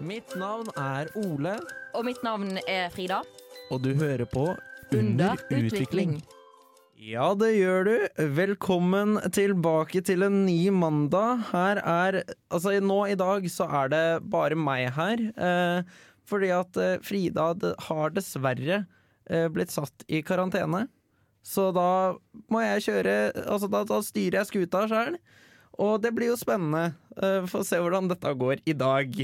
Mitt navn er Ole, Og mitt navn er Frida. og du hører på Under utvikling. Ja, det gjør du. Velkommen tilbake til en ny mandag. Her er Altså, nå i dag så er det bare meg her. Eh, fordi at eh, Frida har dessverre eh, blitt satt i karantene. Så da må jeg kjøre Altså, da, da styrer jeg skuta sjøl. Og det blir jo spennende. Eh, Få se hvordan dette går i dag.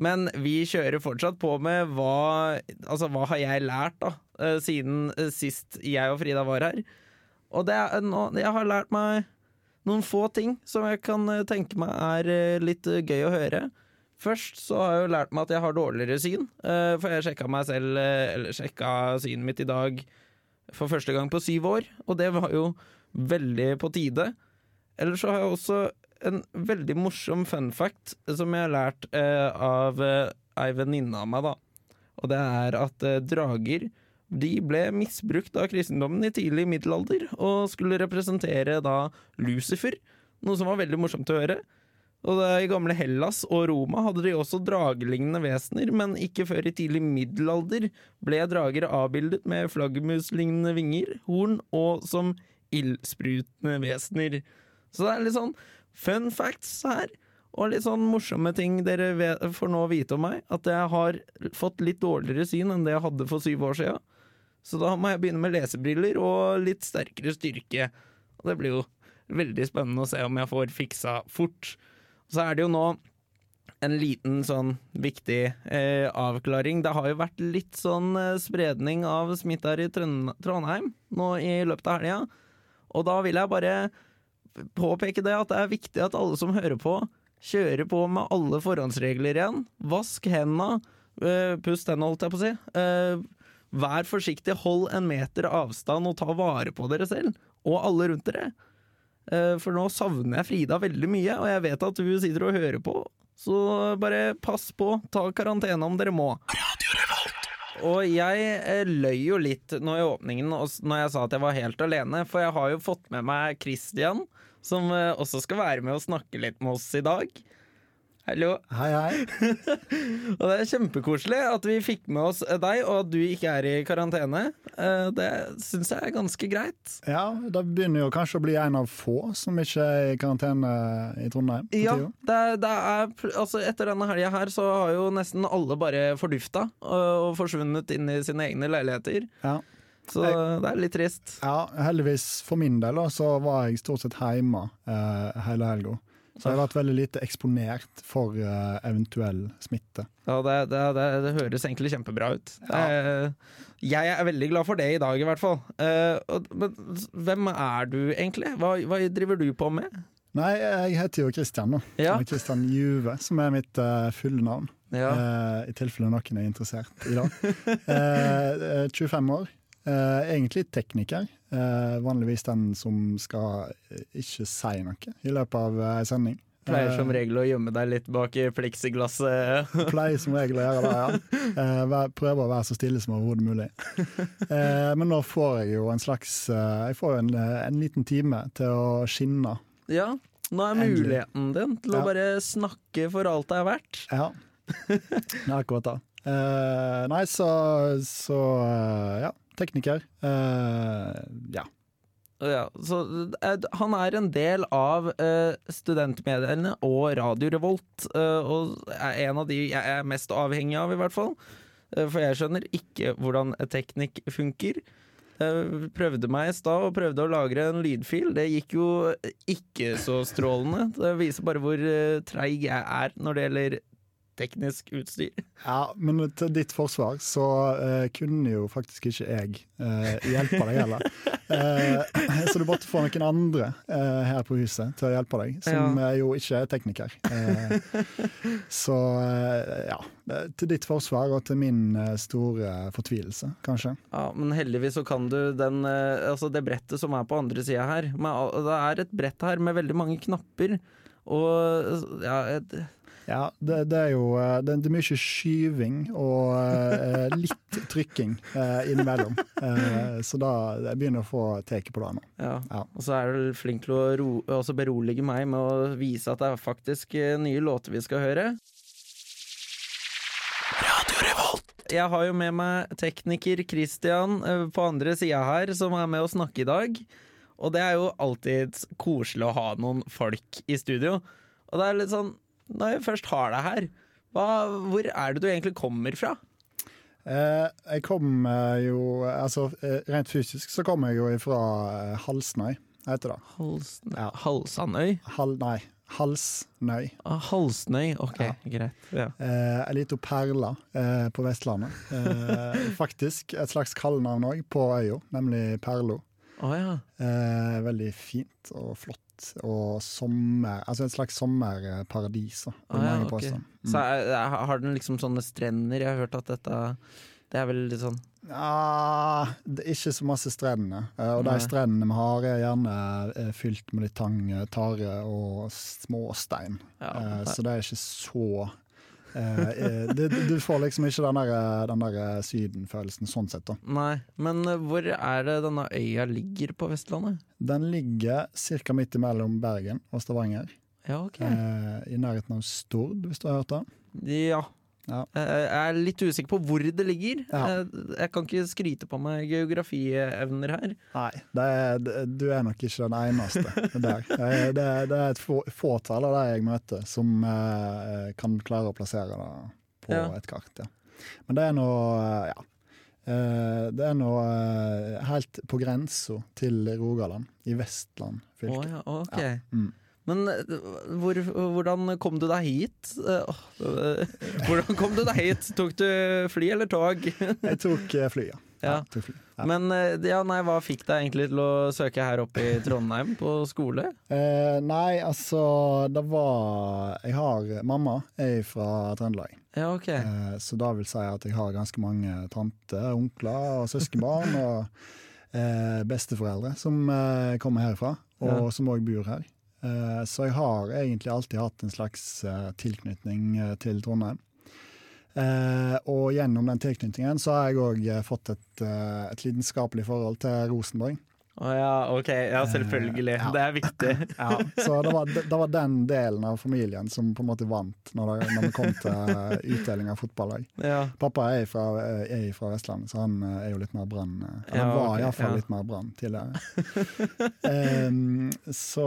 Men vi kjører fortsatt på med hva Altså, hva har jeg lært, da? eh, siden eh, sist jeg og Frida var her. Og det er Jeg har lært meg noen få ting som jeg kan eh, tenke meg er litt gøy å høre. Først så har jeg jo lært meg at jeg har dårligere syn, for jeg sjekka meg selv Eller sjekka synet mitt i dag for første gang på syv år, og det var jo veldig på tide. Eller så har jeg også en veldig morsom fun fact som jeg har lært eh, av eh, ei venninne av meg, da. Og det er at eh, drager de ble misbrukt av kristendommen i tidlig middelalder og skulle representere da Lucifer, noe som var veldig morsomt å høre. Og det, I gamle Hellas og Roma hadde de også dragelignende vesener, men ikke før i tidlig middelalder ble drager avbildet med flaggermuslignende vinger, horn og som ildsprutende vesener. Så det er litt sånn fun facts her, og litt sånn morsomme ting dere vet, får nå vite om meg. At jeg har fått litt dårligere syn enn det jeg hadde for syv år siden. Så da må jeg begynne med lesebriller og litt sterkere styrke. Og det blir jo veldig spennende å se om jeg får fiksa fort. Så er det jo nå en liten sånn viktig eh, avklaring. Det har jo vært litt sånn eh, spredning av smitte her i Trondheim nå i løpet av helga. Og da vil jeg bare påpeke det at det er viktig at alle som hører på, kjører på med alle forhåndsregler igjen. Vask henda, eh, pust hendene, holdt jeg på å si. Eh, vær forsiktig, hold en meter avstand og ta vare på dere selv, og alle rundt dere. Eh, For nå savner jeg Frida veldig mye, og jeg vet at du sitter og hører på. Så bare pass på, ta karantene om dere må. Og jeg løy jo litt nå i åpningen når jeg sa at jeg var helt alene, for jeg har jo fått med meg Christian, som eh, også skal være med og snakke litt med oss i dag. Hallo. Hei, hei. Og det er kjempekoselig at vi fikk med oss eh, deg, og at du ikke er i karantene. Eh, Det syns jeg er ganske greit. Ja, da begynner jo kanskje å bli en av få som ikke er i karantene i Trondheim. Ja, det, det er Altså Etter denne helga her så har jo nesten alle bare fordufta og, og forsvunnet inn i sine egne leiligheter. Ja. Så det er litt trist. ja, heldigvis for min del så var jeg stort sett hjemme eh, hele helga. Så jeg har vært veldig lite eksponert for uh, eventuell smitte. Ja, det, det, det, det høres egentlig kjempebra ut. Eh, jeg er veldig glad for det i dag, i hvert fall. Uh, men hvem er du egentlig? Hva, hva driver du på med? Nei, jeg heter jo Christian, nå. Ja. Christian Juve, som er mitt fulle navn. Ja. I tilfelle noen er interessert i eh, 25 år. Eh, egentlig tekniker. Eh, vanligvis den som skal eh, ikke si noe i løpet av ei sending. Pleier som regel å gjemme deg litt bak i pleksiglasset. Pleier som regel å gjøre det, ja. Prøver å være så stille som overhodet mulig. Men nå får jeg jo en slags Jeg får en, en liten time til å skinne. Ja, nå er muligheten din til å bare snakke for alt det er verdt. Ja. Det er akkurat det. Nei, så, så ja. Tekniker. Uh, ja. Ja, så eh, han er en del av uh, studentmediene og Radio Revolt, uh, og er en av de jeg er mest avhengig av, i hvert fall. For jeg skjønner ikke hvordan teknikk funker. Jeg prøvde meg i stad og prøvde å lagre en lydfil. Det gikk jo ikke så strålende. Det viser bare hvor treig jeg er når det gjelder teknisk utstyr. ja, men til ditt forsvar så uh, kunne jo faktisk ikke jeg uh, hjelpe deg heller. Uh, så du måtte få noen andre her på huset til å hjelpe deg, som Ja. jo ikke er tekniker. Så ja, til ditt forsvar og til min store fortvilelse, kanskje. Ja, Men heldigvis så kan du den Altså det brettet som er på andre sida her. Men, det er et brett her med veldig mange knapper. Og ja, et, Ja, det, det er jo eh, det, det er mye skyving og uh, litt trykking uh, innimellom. Uh, så da jeg begynner å få teke på det nå. ja. Ja. Og så er du flink til å ro, også berolige meg med å vise at det er faktisk nye låter vi skal høre. Jeg har jo med meg tekniker Christian på andre sida her, som er med å snakke i dag. Og det er jo alltid koselig å ha noen folk i studio. Og det er litt sånn, når jeg først har deg her, hva, hvor er det du egentlig kommer fra? Eh, jeg kommer jo Altså eh, rent fysisk så kommer jeg jo ifra eh, Halsnøy, heter det. Halsnøy? Ja. Halsanøy? Hal, nei, Halsnøy. Ah, Halsnøy, ok, Ja. greit. Ja. Eh, Ei lita perle eh, på Vestlandet. Eh, faktisk et slags kallenavn òg, på øya, nemlig Perlo. Å ja. Eh, veldig fint og flott. Og sommer Altså et slags sommerparadis, da, Ah, ja, okay. mm. Så er, er, har den liksom sånne strender? Jeg har hørt at dette Det er vel litt sånn ah, det er ikke så masse strender. Eh, og de strendene vi har, er gjerne eh, fylt med litt tang, eh, tare og småstein. ja, Eh, så det er ikke så eh, eh, det, Du får liksom ikke den der, eh, den der sydenfølelsen sånn sett, da. Nei, men hvor er det denne øya ligger på Vestlandet? Den ligger ca. midt imellom Bergen og Stavanger. Ja, ok. Eh, I nærheten av Stord, hvis du har hørt det. Ja. Ja. Eh, Jeg er litt usikker på hvor det ligger. Ja. Eh, Jeg kan ikke skryte på meg geografievner her. Nei, det er, du er nok ikke den eneste der. Det er, det er, et fåtall av de jeg møter som eh, kan klare å plassere det på Ja. et kart. Ja. Men det er nå eh, ja. Eh, det er nå eh, helt på grensa til Rogaland, i Vestland fylke. ja, ok. Ja. Mm. Men eh, hvor, hvordan kom du deg hit? Eh, eh, Hvordan kom du deg hit? Tok du fly eller tog? Jeg tok fly, ja. Ja. tok fly. ja. Men ja, nei, hva fikk deg egentlig til å søke her oppe i Trondheim på skole? Eh, nei, altså Det var Jeg har Mamma er fra Trøndelag. Ja, ok. Eh, Så da vil si at jeg har ganske mange tanter, onkler og søskenbarn og eh, besteforeldre som kommer herfra, og som òg bor her. Eh, så jeg har egentlig alltid hatt en slags eh, tilknytning eh, til Trondheim. Og gjennom den tilknytningen så har jeg òg fått et, et lidenskapelig forhold til Rosenborg. Å ja, ok. Ja, selvfølgelig. Eh, ja. Det er viktig. Ja, så det var, det var den delen av familien som på en måte vant når det, når det kom til utdeling av fotballag. Ja. Pappa er fra, er fra Vestlandet, så han eh, er jo litt mer Brann. Han Ja, var okay, iallfall ja. litt mer Brann tidligere. um, så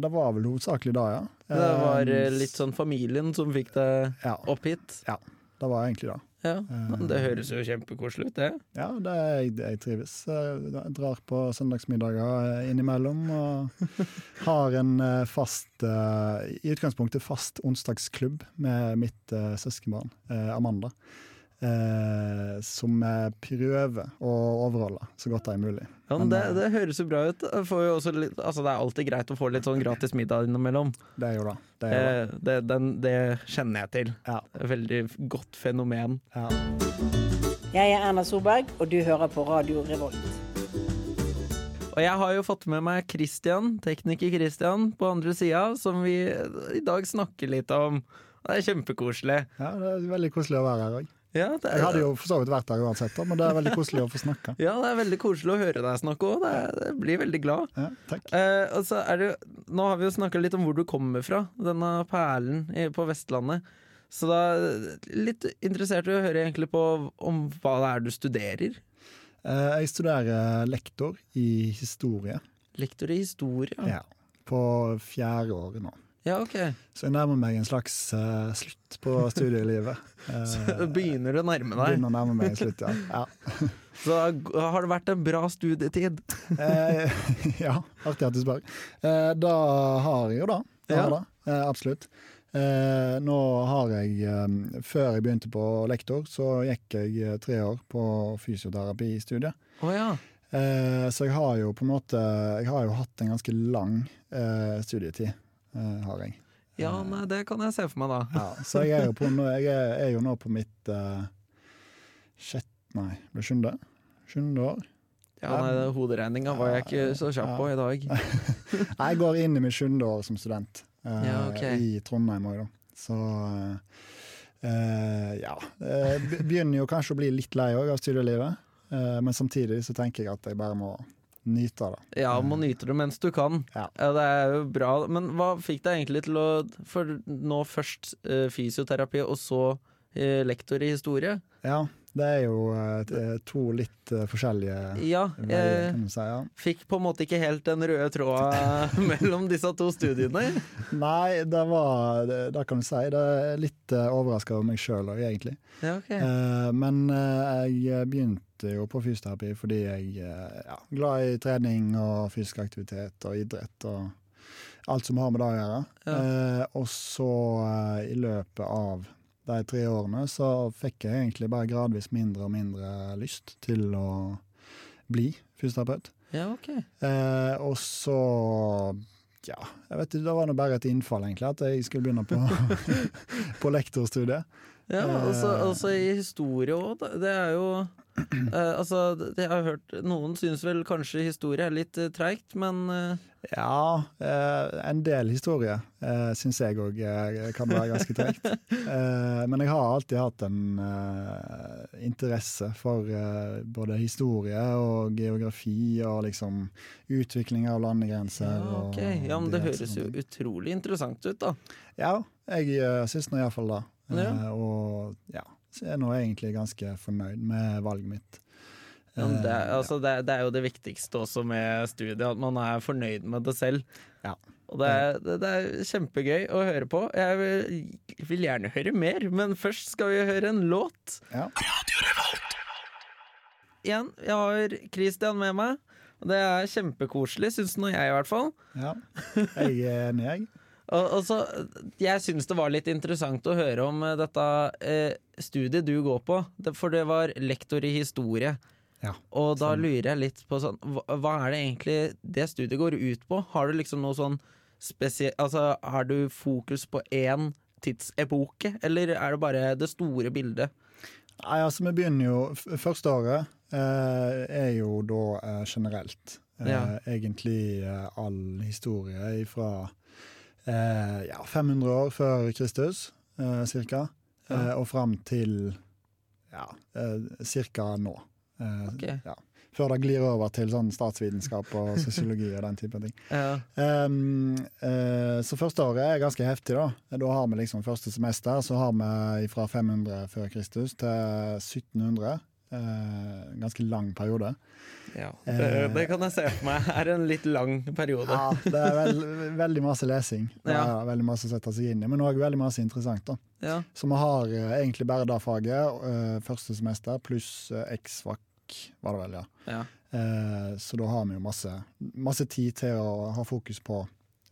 det var vel hovedsakelig da, ja. Det var eh, litt sånn familien som fikk Ja, opp hit. det var egentlig det. Ja, Det høres jo kjempekoselig ut, det. Ja, det er, jeg, trives. Jeg drar på søndagsmiddager eh, innimellom og har en eh, fast eh, I utgangspunktet fast onsdagsklubb med mitt eh, søskenbarn, eh, Amanda. Eh, som jeg prøver å overholde så godt det er mulig. Ja, men Men, det, eh, det høres jo bra ut. Får jo også litt, altså, det er alltid greit å få litt sånn gratis middag innimellom. Det gjør det. det, gjør det. Eh, det, den, det kjenner jeg til. Ja. Veldig godt fenomen. Ja. Jeg er Erna Solberg, og du hører på Radio Revolt. Og jeg har jo fått med meg Christian, tekniker Christian på andre sida, som vi i dag snakker litt om. Det er kjempekoselig. ja, det er veldig koselig å være her òg. Ja, det Jeg er, hadde jo for så vidt vært der uansett, men det er veldig koselig å få snakke. ja, det er veldig koselig å høre deg snakke òg. Jeg blir veldig glad. Ja, takk. Eh, og så er det, nå har vi jo snakka litt om hvor du kommer fra, denne perlen på Vestlandet. Så da litt interessert i å høre egentlig på om hva det er du studerer. Eh, Jeg studerer lektor i historie Lektor i historie. ja, på fjerde året nå. Ja, ok. Så jeg nærmer meg en slags uh, slutt på studielivet. Så Eh, begynner du å nærme deg. Begynner å nærme meg en slutt, ja. ja. Så har det vært en bra studietid. Eh, ja, artig at du spør. Da har jeg jo da. Jeg Ja. det, absolutt. Nå har jeg Før jeg begynte på lektor, så gikk jeg tre år på fysioterapistudiet. Oh, ja. Så jeg har jo på en måte Jeg har jo hatt en ganske lang studietid. Eh, har jeg. Ja, nei, det kan jeg se for meg, da. Ja, så jeg er jo, på, jeg er, er jo nå på mitt uh, sjette Nei, det blir sjuende. Sjuende år. Ja, nei, Hoderegninga var jeg ikke så kjapp på i dag. Jeg går inn i mitt sjuende år som student uh, Ja, ok. i Trondheim òg, da. Så uh, ja. Jeg begynner jo kanskje å bli litt lei òg av studielivet, uh, men samtidig så tenker jeg at jeg bare må nyte det. Ja, må nyte det mens du kan. Ja. det er jo bra. Men hva fikk deg egentlig til å For nå først eh, fysioterapi, og så eh, lektor i historie? Ja, Det er jo eh, to litt eh, forskjellige Ja, veier, kan du si. Ja. fikk på en måte ikke helt den røde tråden mellom disse to studiene. Nei, det var det, det kan du si. Det er litt overraska over meg sjøl òg, egentlig. Ja, ok. Eh, men eh, jeg begynte jo på fysioterapi fordi jeg er ja, glad i trening og fysisk aktivitet og idrett og alt som har med det å gjøre. Ja. Eh, og så eh, i løpet av de tre årene så fikk jeg egentlig bare gradvis mindre og mindre lyst til å bli fysioterapeut. Ja, ok. Eh, og så ja, jeg vet ikke, Det var nå bare et innfall, egentlig, at jeg skulle begynne på, på lektorstudiet. Ja, altså Eh. i historie òg. Det er jo eh, Altså, det jeg har hørt Noen syns vel kanskje historie er litt uh, treigt, men uh... Ja, uh, en del historie uh, syns jeg òg kan være ganske treigt. Men jeg har alltid hatt en interesse for både historie og geografi og liksom utvikling av landegrenser. ja, okay. Ja, men det høres jo utrolig interessant ut, da. Ja, jeg uh, syns nå iallfall det. Ja. og ja, så er jeg nå egentlig ganske fornøyd med valget mitt. Ja, det, Eh, er- altså, det, er- det er jo det viktigste også med studiet, at man er fornøyd med det selv. Ja. Og det er, det, det er kjempegøy å høre på. Jeg vil, vil gjerne høre mer, men først skal vi høre en låt. Ja. Igjen, jeg har Christian med meg. Og det er kjempekoselig, syns nå jeg i hvert fall. ja. Jeg er enig, jeg. Og, og så, jeg syns det var litt interessant å høre om eh, dette eh, studiet du går på, for det var lektor i historie. Ja, Og da sånn. lurer jeg litt på sånn hva, hva er det egentlig det studiet går ut på? Har du liksom noe sånn spesielt Altså, har du fokus på én tidsepoke, eller er det bare det store bildet? Nei, altså Vi begynner jo Første året eh, er jo da eh, generelt. Eh, Ja. Egentlig eh, all historie fra eh, ja, 500 år før Kristus, eh, cirka, eh, og fram til ja, eh, cirka nå. Eh, Ok. ja. Før det glir over til sånn statsvitenskap og sosiologi og den type ting. Ja. Um, uh, så første året er ganske heftig, da. Da har vi liksom første semester, så har vi fra 500 før Kristus til 1700. Eh, ganske lang periode. Det, Eh. det kan jeg se for meg er en litt lang periode. Ja, det er veld, veldig masse lesing. Det Ja. er veldig masse å sette seg inn i, men òg veldig masse interessant. da. Ja. Så vi har eh, egentlig bare det faget, eh, første semester, pluss X-FAC, var det vel, ja. Ja. Så da har vi jo masse, masse tid til å ha fokus på,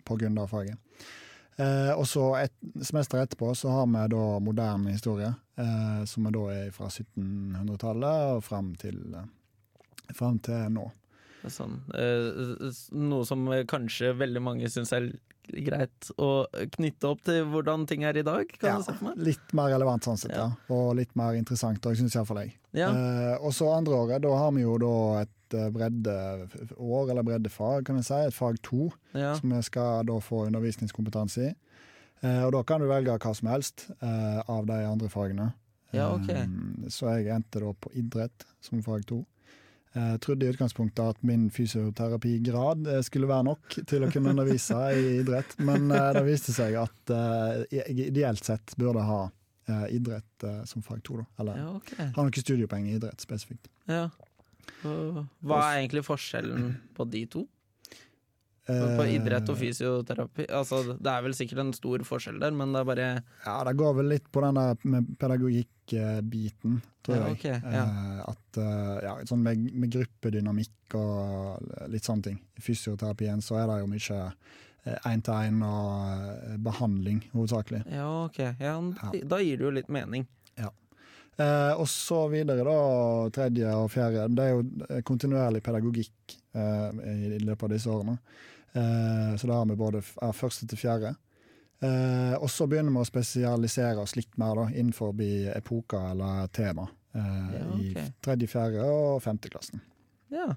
på grunn av faget. Eh, og så et semester etterpå så har vi da moderne historie, eh, som er da er fra 1700-tallet og fram til, frem fram til nå. Sånn, eh, noe som eh, kanskje veldig mange syns er greit å knytte opp til hvordan ting er i dag, kan Ja, litt mer relevant sånn sett, Ja. ja. Og litt mer interessant òg, syns iallfall jeg. Ja. Eh, og så andre året, da har vi jo da et eh, breddeår, eller breddefag, kan jeg si. Et fag to. ja. som vi skal da få undervisningskompetanse i. Eh, og da kan du velge hva som helst eh, av de andre fagene. Ja, ok. Eh, så jeg endte da på idrett som fag to. Jeg trodde i utgangspunktet at min fysioterapigrad skulle være nok til å kunne undervise i idrett, men det viste seg at jeg ideelt sett burde ha idrett som fag to. Da. Eller ja, okay. ha noen studiepoeng i idrett spesifikt. Ja. Hva er egentlig forskjellen på de to? På Eh, idrett og fysioterapi? Altså, det er vel sikkert en stor forskjell der, men det er bare Ja, det går vel litt på den der med pedagogikkbiten, tror Ja, jeg. ja. Eh, at eh, ja, sånn med, med gruppedynamikk og litt sånne ting. I fysioterapien så er det jo mye én-til-én og eh, behandling, hovedsakelig. Ja, ok. Ja, da gir det jo litt mening. Eh, og så videre, da, tredje og fjerde. Det er jo eh, kontinuerlig pedagogikk eh, i, i løpet av disse årene. Eh, så da har vi både er første til fjerde. Eh, og så begynner vi å spesialisere oss litt mer da, innenfor epoker eller tema. Eh, Ja, I tredje, fjerde og femte klassen. Ja.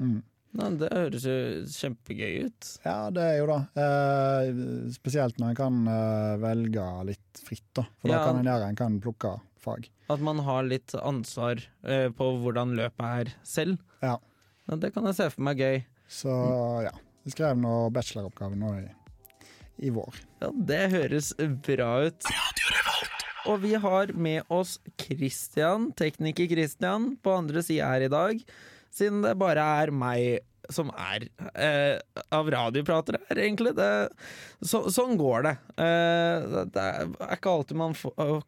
Mm. Nei, det høres jo kjempegøy ut. Ja, det er jo det. Eh, spesielt når en kan eh, velge litt fritt, da. For Ja. da kan en gjøre en kan plukke fag. At man har litt ansvar eh, på hvordan løpet er selv. Ja. Ja, det kan jeg se for meg gøy. Så ja. Jeg skrev nå bacheloroppgave nå i, i vår. Ja, det høres bra ut. og vi har med oss Christian, tekniker Christian, på andre sida her i dag. Siden det bare er meg som er eh, av radiopratere her, egentlig. Det, så, sånn går det. Eh, det er ikke alltid man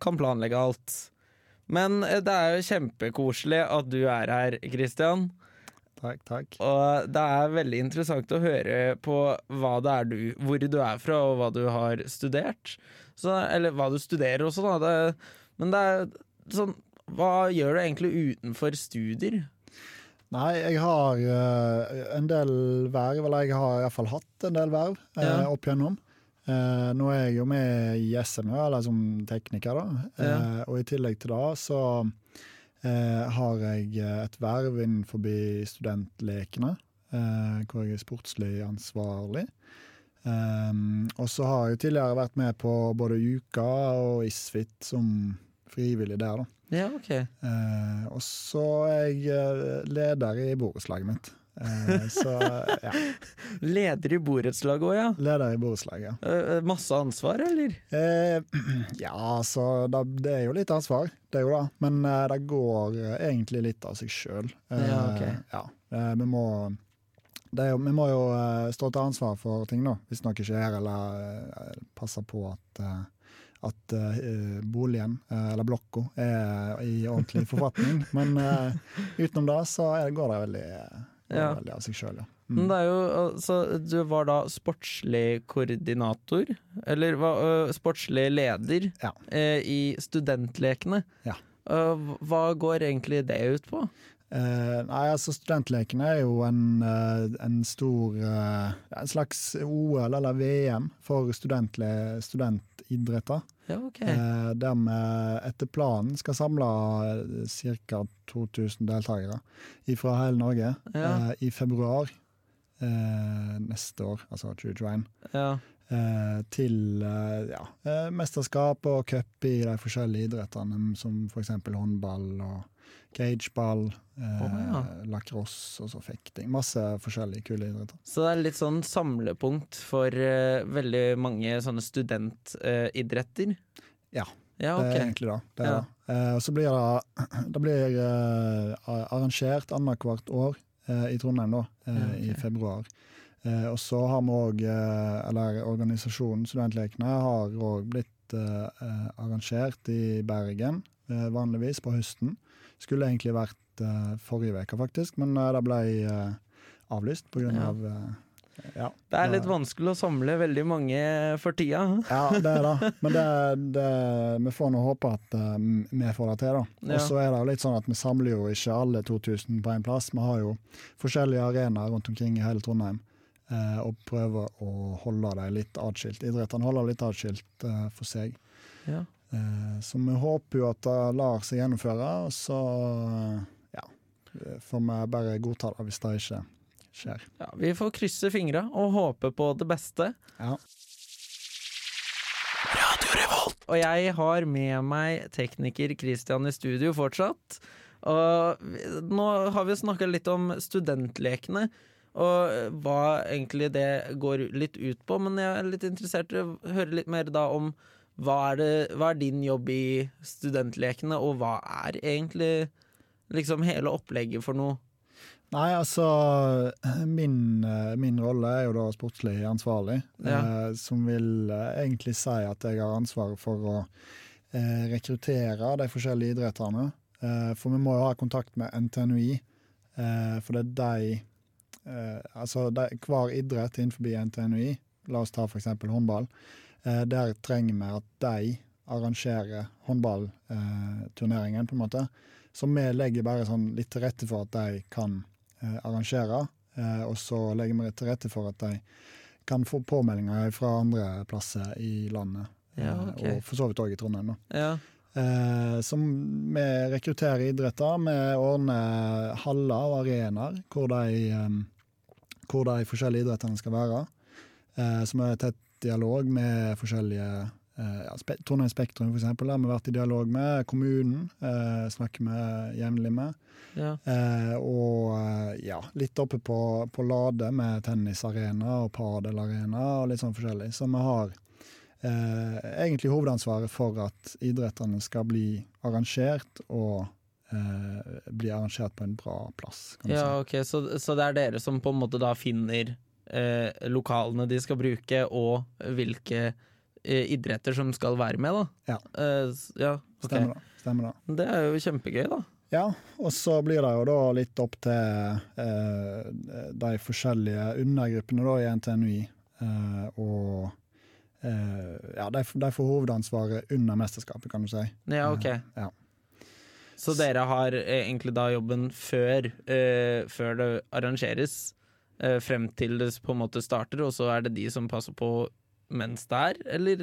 kan planlegge alt. Men eh, det er jo kjempekoselig at du er her, Christian. Takk, takk. Og det er veldig interessant å høre på hva det er du, hvor du er fra, og hva du har studert. Så, eller hva du studerer også, da. Det, men det er sånn Hva gjør du egentlig utenfor studier? Nei, jeg har uh, en del verv, eller jeg har iallfall hatt en del verv uh, ja. opp igjennom. Uh, nå er jeg jo med i SMØ, eller som tekniker, da. Ja. og i tillegg til det så har jeg et verv innenfor studentlekene, hvor jeg er sportslig ansvarlig. Og så har jeg tidligere vært med på både Uka og Isfit som frivillig der, da. Ja, ok. Eh, og så er jeg eh, leder i borettslaget mitt. Eh, så ja. Leder i borettslaget òg, ja. Leder i borettslaget, ja. Eh, eh, masse ansvar, eller? Eh, ja, så da, det er jo litt ansvar, det er jo det. Men det går egentlig litt av seg sjøl. ja, okay. ja, vi må jo, vi må jo stå til ansvar for ting, da, hvis noe skjer, eller passe på at at uh, boligen, uh, eller blokka, er i ordentlig forfatning. Men uh, utenom det så går det veldig, går ja. veldig av seg sjøl, ja. Mm. Det jo, altså, du var da sportslig koordinator, eller uh, sportslig leder, ja. i Studentlekene. Ja. hva går egentlig det ut på? Uh, nei, altså Studentlekene er jo en, uh, en stor uh, En slags OL eller VM for studentidretter. Ja, okay. der vi etter planen skal samle ca. 2000 deltakere fra hele Norge ja. i februar neste år, altså 2021. Ja. til ja, mesterskap og cup i de forskjellige idrettene, som f.eks. håndball og cageball, eh, oh, ja. lacrosse og så fekting. Masse forskjellige kule idretter. Så det er litt sånn samlepunkt for eh, veldig mange sånne studentidretter? Eh, ja. ja okay. det er egentlig det. det, er ja. Uh, og så blir det, det blir, arrangert annethvert år i Trondheim, da, okay. i februar. og så har vi òg, eller organisasjonen Studentlekene har òg blitt arrangert i Bergen, vanligvis på høsten. Skulle egentlig vært uh, forrige uke, faktisk, men uh, det ble uh, avlyst pga. Ja. Av, ja, det er litt vanskelig å samle veldig mange for tida. ja, det er det. Men det, det, vi får nå håpe at vi får det til, da. Og så er det jo litt sånn at vi samler jo ikke alle 2000 på én plass. Vi har jo forskjellige arenaer rundt omkring i hele Trondheim. Og prøver å holde dem litt atskilt. Idrettene holder litt atskilt for seg. Ja. Eh, så vi håper jo at det lar seg gjennomføre, og så ja, får vi bare godta det hvis det ikke skjer. Ja, Vi får krysse fingra og håpe på det beste. Ja. Og jeg har med meg tekniker Christian i studio fortsatt. Og nå har vi snakka litt om studentlekene, og hva egentlig det går litt ut på. Men jeg er litt interessert i å høre litt mer da om hva er, det, hva er, din jobb i studentlekene, og hva er egentlig liksom hele opplegget for noe? Nei, altså Min, min rolle er jo da sportslig ansvarlig, ja. eh, som vil eh, egentlig si at jeg har ansvaret for å eh, rekruttere de forskjellige idretterne. Eh, for vi må jo ha kontakt med NTNUI, eh, for det er de eh, Altså de, hver idrett innenfor NTNUI, la oss ta f.eks. håndball, Eh, der trenger vi at de arrangerer håndballturneringen, på en måte. Så vi legger bare sånn litt til rette for at de kan eh, arrangere. Eh, og så legger vi til rette for at de kan få påmeldinger fra andre plasser i landet. Ja, okay. Og for så vidt òg i Trondheim. Ja. Eh, som vi rekrutterer idretter. Vi ordner haller og arenaer hvor de, hvor de forskjellige idrettene skal være. Eh, som er tett dialog med forskjellige ja, spe, Trondheim Spektrum for eksempel, har vi vært i dialog med kommunen. Eh, snakker vi jevnlig med. Ja. Eh, og eh, ja, litt oppe på, på Lade med tennisarena og padelarena og litt sånn forskjellig. Så vi har eh, egentlig hovedansvaret for at idrettene skal bli arrangert, og eh, bli arrangert på en bra plass. Kan Ja, si. ok, så, så det er dere som på en måte da finner eh, lokalene de skal bruke, og hvilke eh, idretter som skal være med, da? Ja. Eh, ja okay. Stemmer det. Stemmer det. Det er jo kjempegøy, da. Ja, og så blir det jo da litt opp til eh, de forskjellige undergruppene da i NTNUI. Eh, og eh, ja, de, de får hovedansvaret under mesterskapet, kan du si. Ja, ok. Ja. Så dere har egentlig da jobben før, eh, før det arrangeres, frem til det på en måte starter, og så er det de som passer på mens det er? Eller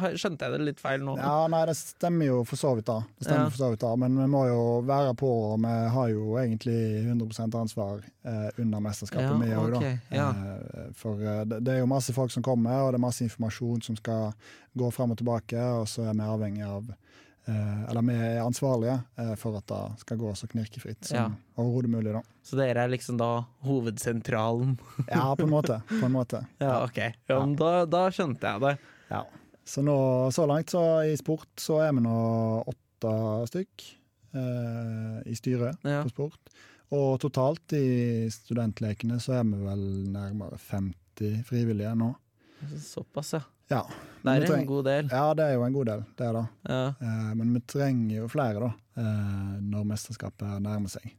eh, skjønte jeg det litt feil nå? Ja, nei, det stemmer jo for så vidt, da. Det stemmer Ja. for så vidt da, Men vi må jo være på, og vi har jo egentlig 100% ansvar eh, under mesterskapet, Ja, vi òg, da. ok, ja. Eh, for eh, det, det er jo masse folk som kommer, og det er masse informasjon som skal gå fram og tilbake, og så er vi avhengig av eh, Eller vi er ansvarlige eh, for at det skal gå så knirkefritt som Ja. overhodet mulig, da. Så dere er liksom da hovedsentralen? Ja, på en måte. På en måte. Ja, ok. Ja, da, da skjønte jeg det. Ja. Så nå, så langt så i sport så er vi nå åtte stykk eh, i styret Ja. på sport. Og totalt i studentlekene så er vi vel nærmere 50 frivillige nå. Såpass, ja. Ja, Det er en god del. ja det er jo en god del, det er det. Ja. Eh, men vi trenger jo flere da, eh, når mesterskapet nærmer seg. Eh,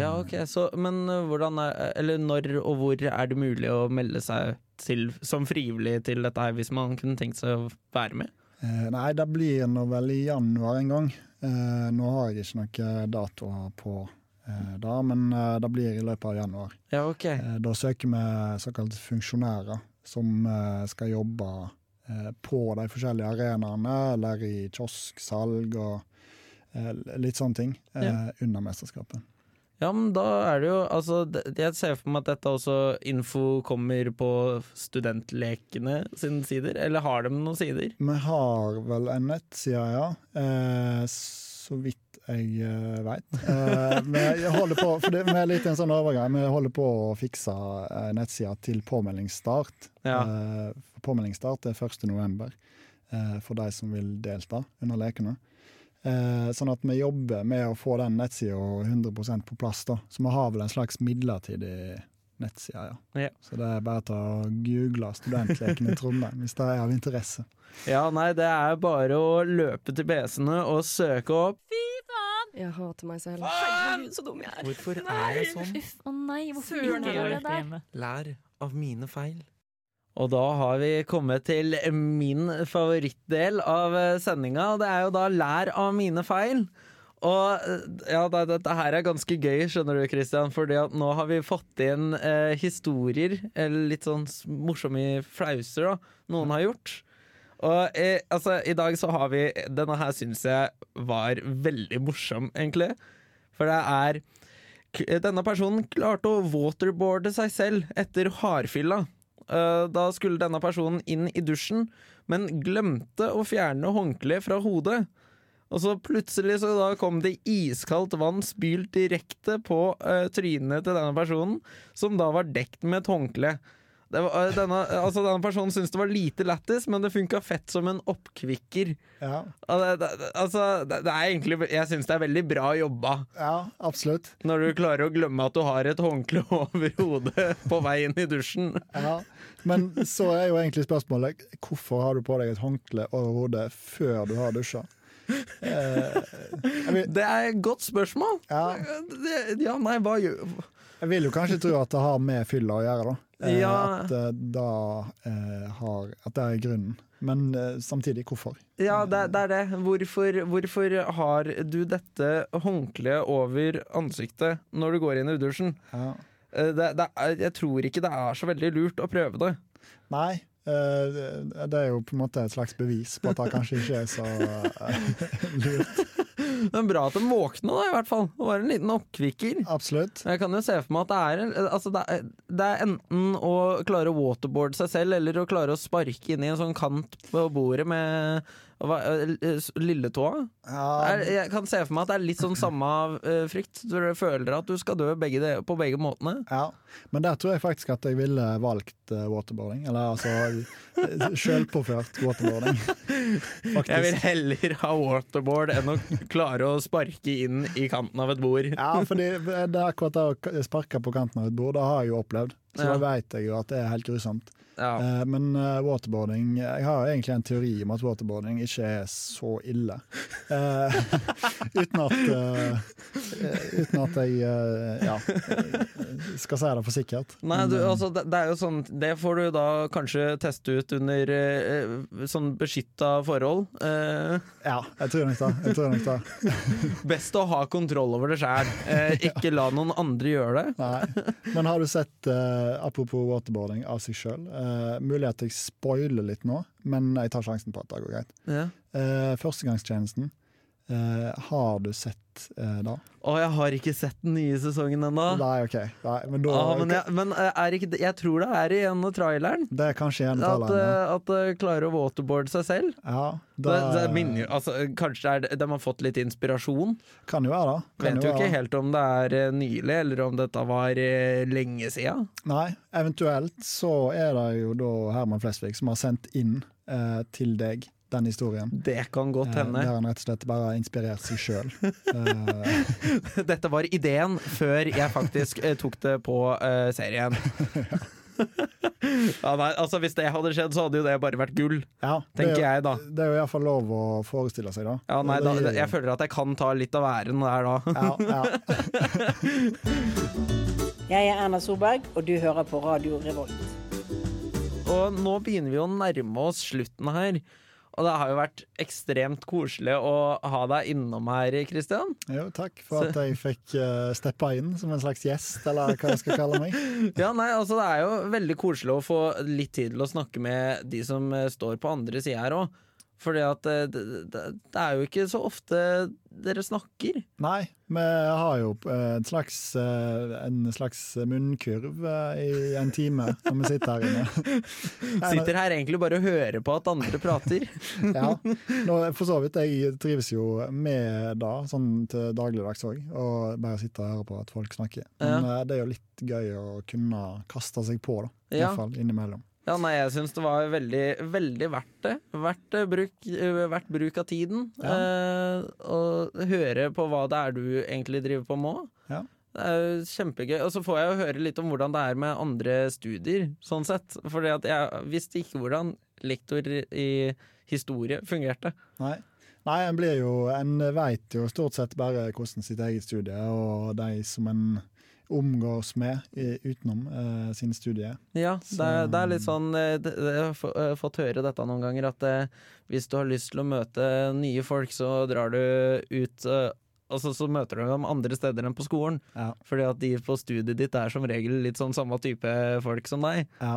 Ja, ok, så, Men uh, hvordan er, eller når og hvor er det mulig å melde seg til som frivillig til dette her, hvis man kunne tenkt seg å være med? Eh, nei, det blir nå vel i januar en gang. Eh, nå har jeg ikke noen datoer på eh, det, men det blir i løpet av januar. Ja, ok. Da søker vi såkalte funksjonærer som skal jobbe på de forskjellige arenaene, eller i kiosksalg og eh, litt sånne ting eh, Ja. under mesterskapet. Ja, men da er det jo Altså, jeg ser for meg at dette også info kommer på studentlekene sine sider, eller har de noen sider? Vi har vel en nettside, ja. Eh, så vidt jeg uh, veit. Uh, vi holder på, for det, vi er litt en sånn overgang. Vi holder på å fikse uh, nettsida til påmeldingsstart. Ja. Uh, påmeldingsstart er 1. november eh, for de som vil delta under lekene. Sånn at vi jobber med å få den nettsida 100% på plass. da. Så vi har vel en slags midlertidig nettside, ja. Ja. Så det er bare å google studentleken i Trondheim hvis det er av interesse. Ja, nei, det er bare å løpe til PC-ene og søke opp Jeg hater meg selv. Herregud, så dum jeg er. Hvorfor er jeg sånn? Uff, å nei, hvorfor Søren, gjør jeg det der? Lær av mine feil. Og da har vi kommet til min favorittdel av eh, sendinga, og det er jo da lær av mine feil. Og eh, ja, det, dette her er ganske gøy, skjønner du, Christian, at nå har vi fått inn eh, historier, eller litt sånn morsomme flauser, da, noen har gjort. Og eh, altså, i dag så har vi Denne her syns jeg var veldig morsom, egentlig. For det er Denne personen klarte å waterboarde seg selv etter hardfylla. Uh, Da skulle denne personen inn i dusjen, men glemte å fjerne håndkleet fra hodet. Og så plutselig så da kom det iskaldt vann spylt direkte på uh, trynet til denne personen, som da var dekt med et håndkle. Det var, eh, denne, altså denne personen syntes det var lite lættis, men det funka fett som en oppkvikker. Ja, altså, det, det er egentlig Jeg syns det er veldig bra jobba. ja absolutt. Når du klarer å glemme at du har et håndkle over hodet på vei inn i dusjen. Ja. Men så er jo egentlig spørsmålet hvorfor har du på deg et håndkle over hodet før du har dusja? Eh, Det er et godt spørsmål. ja, ja, nei, hva gjør jeg vil jo kanskje tro at det har med fylla å gjøre, da. Eh, Ja. At, eh, da, eh, har, at det er grunnen. Men samtidig, hvorfor? Ja, det, det er det. Hvorfor, hvorfor har du dette håndkleet over ansiktet når du går inn i dusjen? Ja. Det, det er, jeg tror ikke det er så veldig lurt å prøve det. Nei, det- er jo på en måte et slags bevis på at det kanskje ikke er så lurt. Det er bra at de våkna, da, i hvert fall. Det var en liten oppkvikker. Absolutt. Jeg kan jo se for meg at det er, altså det er, det er enten å klare å waterboarde seg selv, eller å klare å sparke inn i en sånn kant på bordet med lilletåa. Er, jeg kan se for meg at det er litt sånn samme eh, frykt. Du føler at du skal dø begge de, på begge måtene. Ja, men der tror jeg faktisk at jeg ville valgt eh, waterboarding. Eller altså eh, sjølpåført waterboarding. Faktisk. Jeg vil heller ha waterboard enn å klare å sparke inn i kanten av et bord. Ja, for det er akkurat det å sparke på kanten av et bord, det har jeg jo opplevd. Så Ja. da vet jeg jo at det er helt grusomt. Ja. Eh, Men uh, waterboarding Jeg har egentlig en teori om at waterboarding ikke er så ille. Eh, uten at eh, Uten at jeg uh, ja, skal si det for sikkert. Nei, du, altså, det, det er jo sånn Det får du da kanskje teste ut under sånn beskytta forhold. Ja, jeg tror nok det. Jeg tror nok det. best å ha kontroll over det sjæl. Ikke la noen andre gjøre det. Nei. Men har du sett, eh, apropos waterboarding av seg sjøl, mulig at jeg spoiler litt nå, men jeg tar sjansen på at det går greit. Ja. Eh, førstegangstjenesten, eh, har du sett uh, da? Å, jeg har ikke sett den nye sesongen ennå. Nei, OK. Nei, men da, Ah, men jeg, men eh, er ikke, jeg tror det er i en av traileren. Det er kanskje en At, av eh, at det klarer å waterboarde seg selv. ja, Det, det, det minner, altså, kanskje det er, de har fått litt inspirasjon. kan jo være da Vet jo ikke helt om det er nylig, eller om dette var lenge siden. Nei, eventuelt så er det jo da Herman Flesvig som har sendt inn til deg den historien. Det kan godt Eh, hende. der han rett og slett bare har inspirert seg sjøl. Dette var ideen før jeg faktisk eh, tok det på uh, serien. ja, nei, altså Hvis det hadde skjedd, så hadde jo det bare vært gull, ja, er tenker jo- jeg da. Det er jo iallfall lov å forestille seg, da. Ja, nei, da jeg føler at jeg kan ta litt av æren der da. ja, ja. Jeg er Erna Solberg, og du hører på Radio Revolt. Og nå begynner vi å nærme oss slutten her. Og det har jo vært ekstremt koselig å ha deg innom her, Kristian. Jo, takk for at jeg fikk uh, steppa inn som en slags gjest, eller hva jeg skal kalle meg. Ja, nei, altså Det er jo veldig koselig å få litt tid til å snakke med de som eh, står på andre sida her òg. Fordi at eh, det, det, det er jo ikke så ofte dere snakker. Nei, vi har jo en slags, eh, en slags munnkurv eh, i en time når vi sitter her inne. Sitter her egentlig bare og hører på at andre prater. Ja. Nå, for så vidt, jeg trives jo med det, sånn til dagligdags òg. Og bare sitte og høre på at folk snakker. Men ja. det er jo litt gøy å kunne kaste seg på, da. I Ja. hvert fall innimellom. Ja, nei, jeg syns det var veldig, veldig verdt det. Verdt, eh, bruk, eh, verdt bruk av tiden. Eh, og høre på hva det er du egentlig driver på med. Ja. Det er jo kjempegøy. Og så får jeg jo høre litt om hvordan det er med andre studier, sånn sett. For jeg visste ikke hvordan lektor i historie fungerte. Nei. Nei, en blir jo En veit jo stort sett bare hvordan sitt eget studie og de som en omgås med utenom eh, sin studie. Ja, det er, det er litt sånn eh, Jeg har fått høre dette noen ganger, at eh, hvis du har lyst til å møte nye folk, så drar du ut eh, Altså så møter du dem andre steder enn på skolen. Ja. Fordi at de på studiet ditt er som regel litt sånn samme type folk som deg. Ja.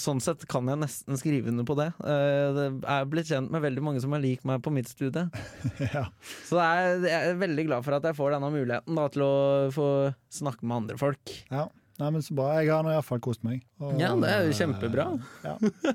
Sånn sett kan jeg nesten skrive under på det. Jeg det er blitt kjent med veldig mange som er lik meg på mitt studie. ja. Så det er, jeg er veldig glad for at jeg får denne muligheten da, til å få snakke med andre folk. ja. Nei, men så bra. Jeg har nå iallfall kost meg. Og, Ja, det er jo eh, kjempebra. Ja.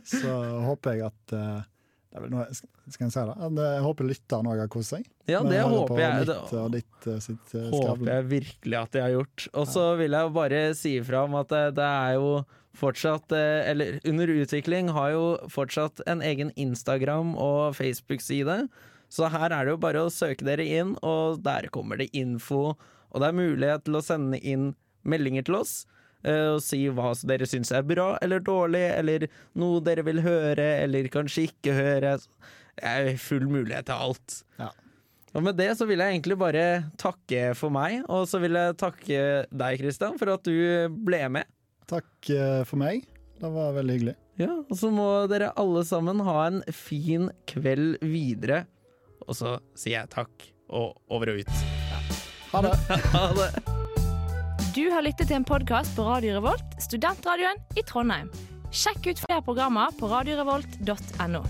Så håper jeg at eh, det er vel noe, Skal jeg si det? Jeg håper lytteren òg har kost seg. Ja, det håper jeg. Mitt og ditt eh, sitt eh, håper jeg virkelig at de har gjort. Og så vil jeg bare si ifra om at det, det er jo fortsatt eh, Eller Under utvikling har jo fortsatt en egen Instagram- og Facebook-side. Så her er det jo bare å søke dere inn, og der kommer det info. Og det er mulighet til å sende inn meldinger til oss. eh, Og si hva dere syns er bra eller dårlig, eller noe dere vil høre, eller kanskje ikke høre. Det er full mulighet til alt. Ja. Og med det så vil jeg egentlig bare takke for meg, og så vil jeg takke deg, Kristian, for at du ble med. Takk eh, for meg. Det var veldig hyggelig. Ja, Og så må dere alle sammen ha en fin kveld videre. Og så sier jeg takk, og over og ut. Ha det! Ha det. Du har lyttet til en podkast på Radio Revolt, studentradioen i Trondheim. Sjekk ut flere programmer på radiorevolt.no.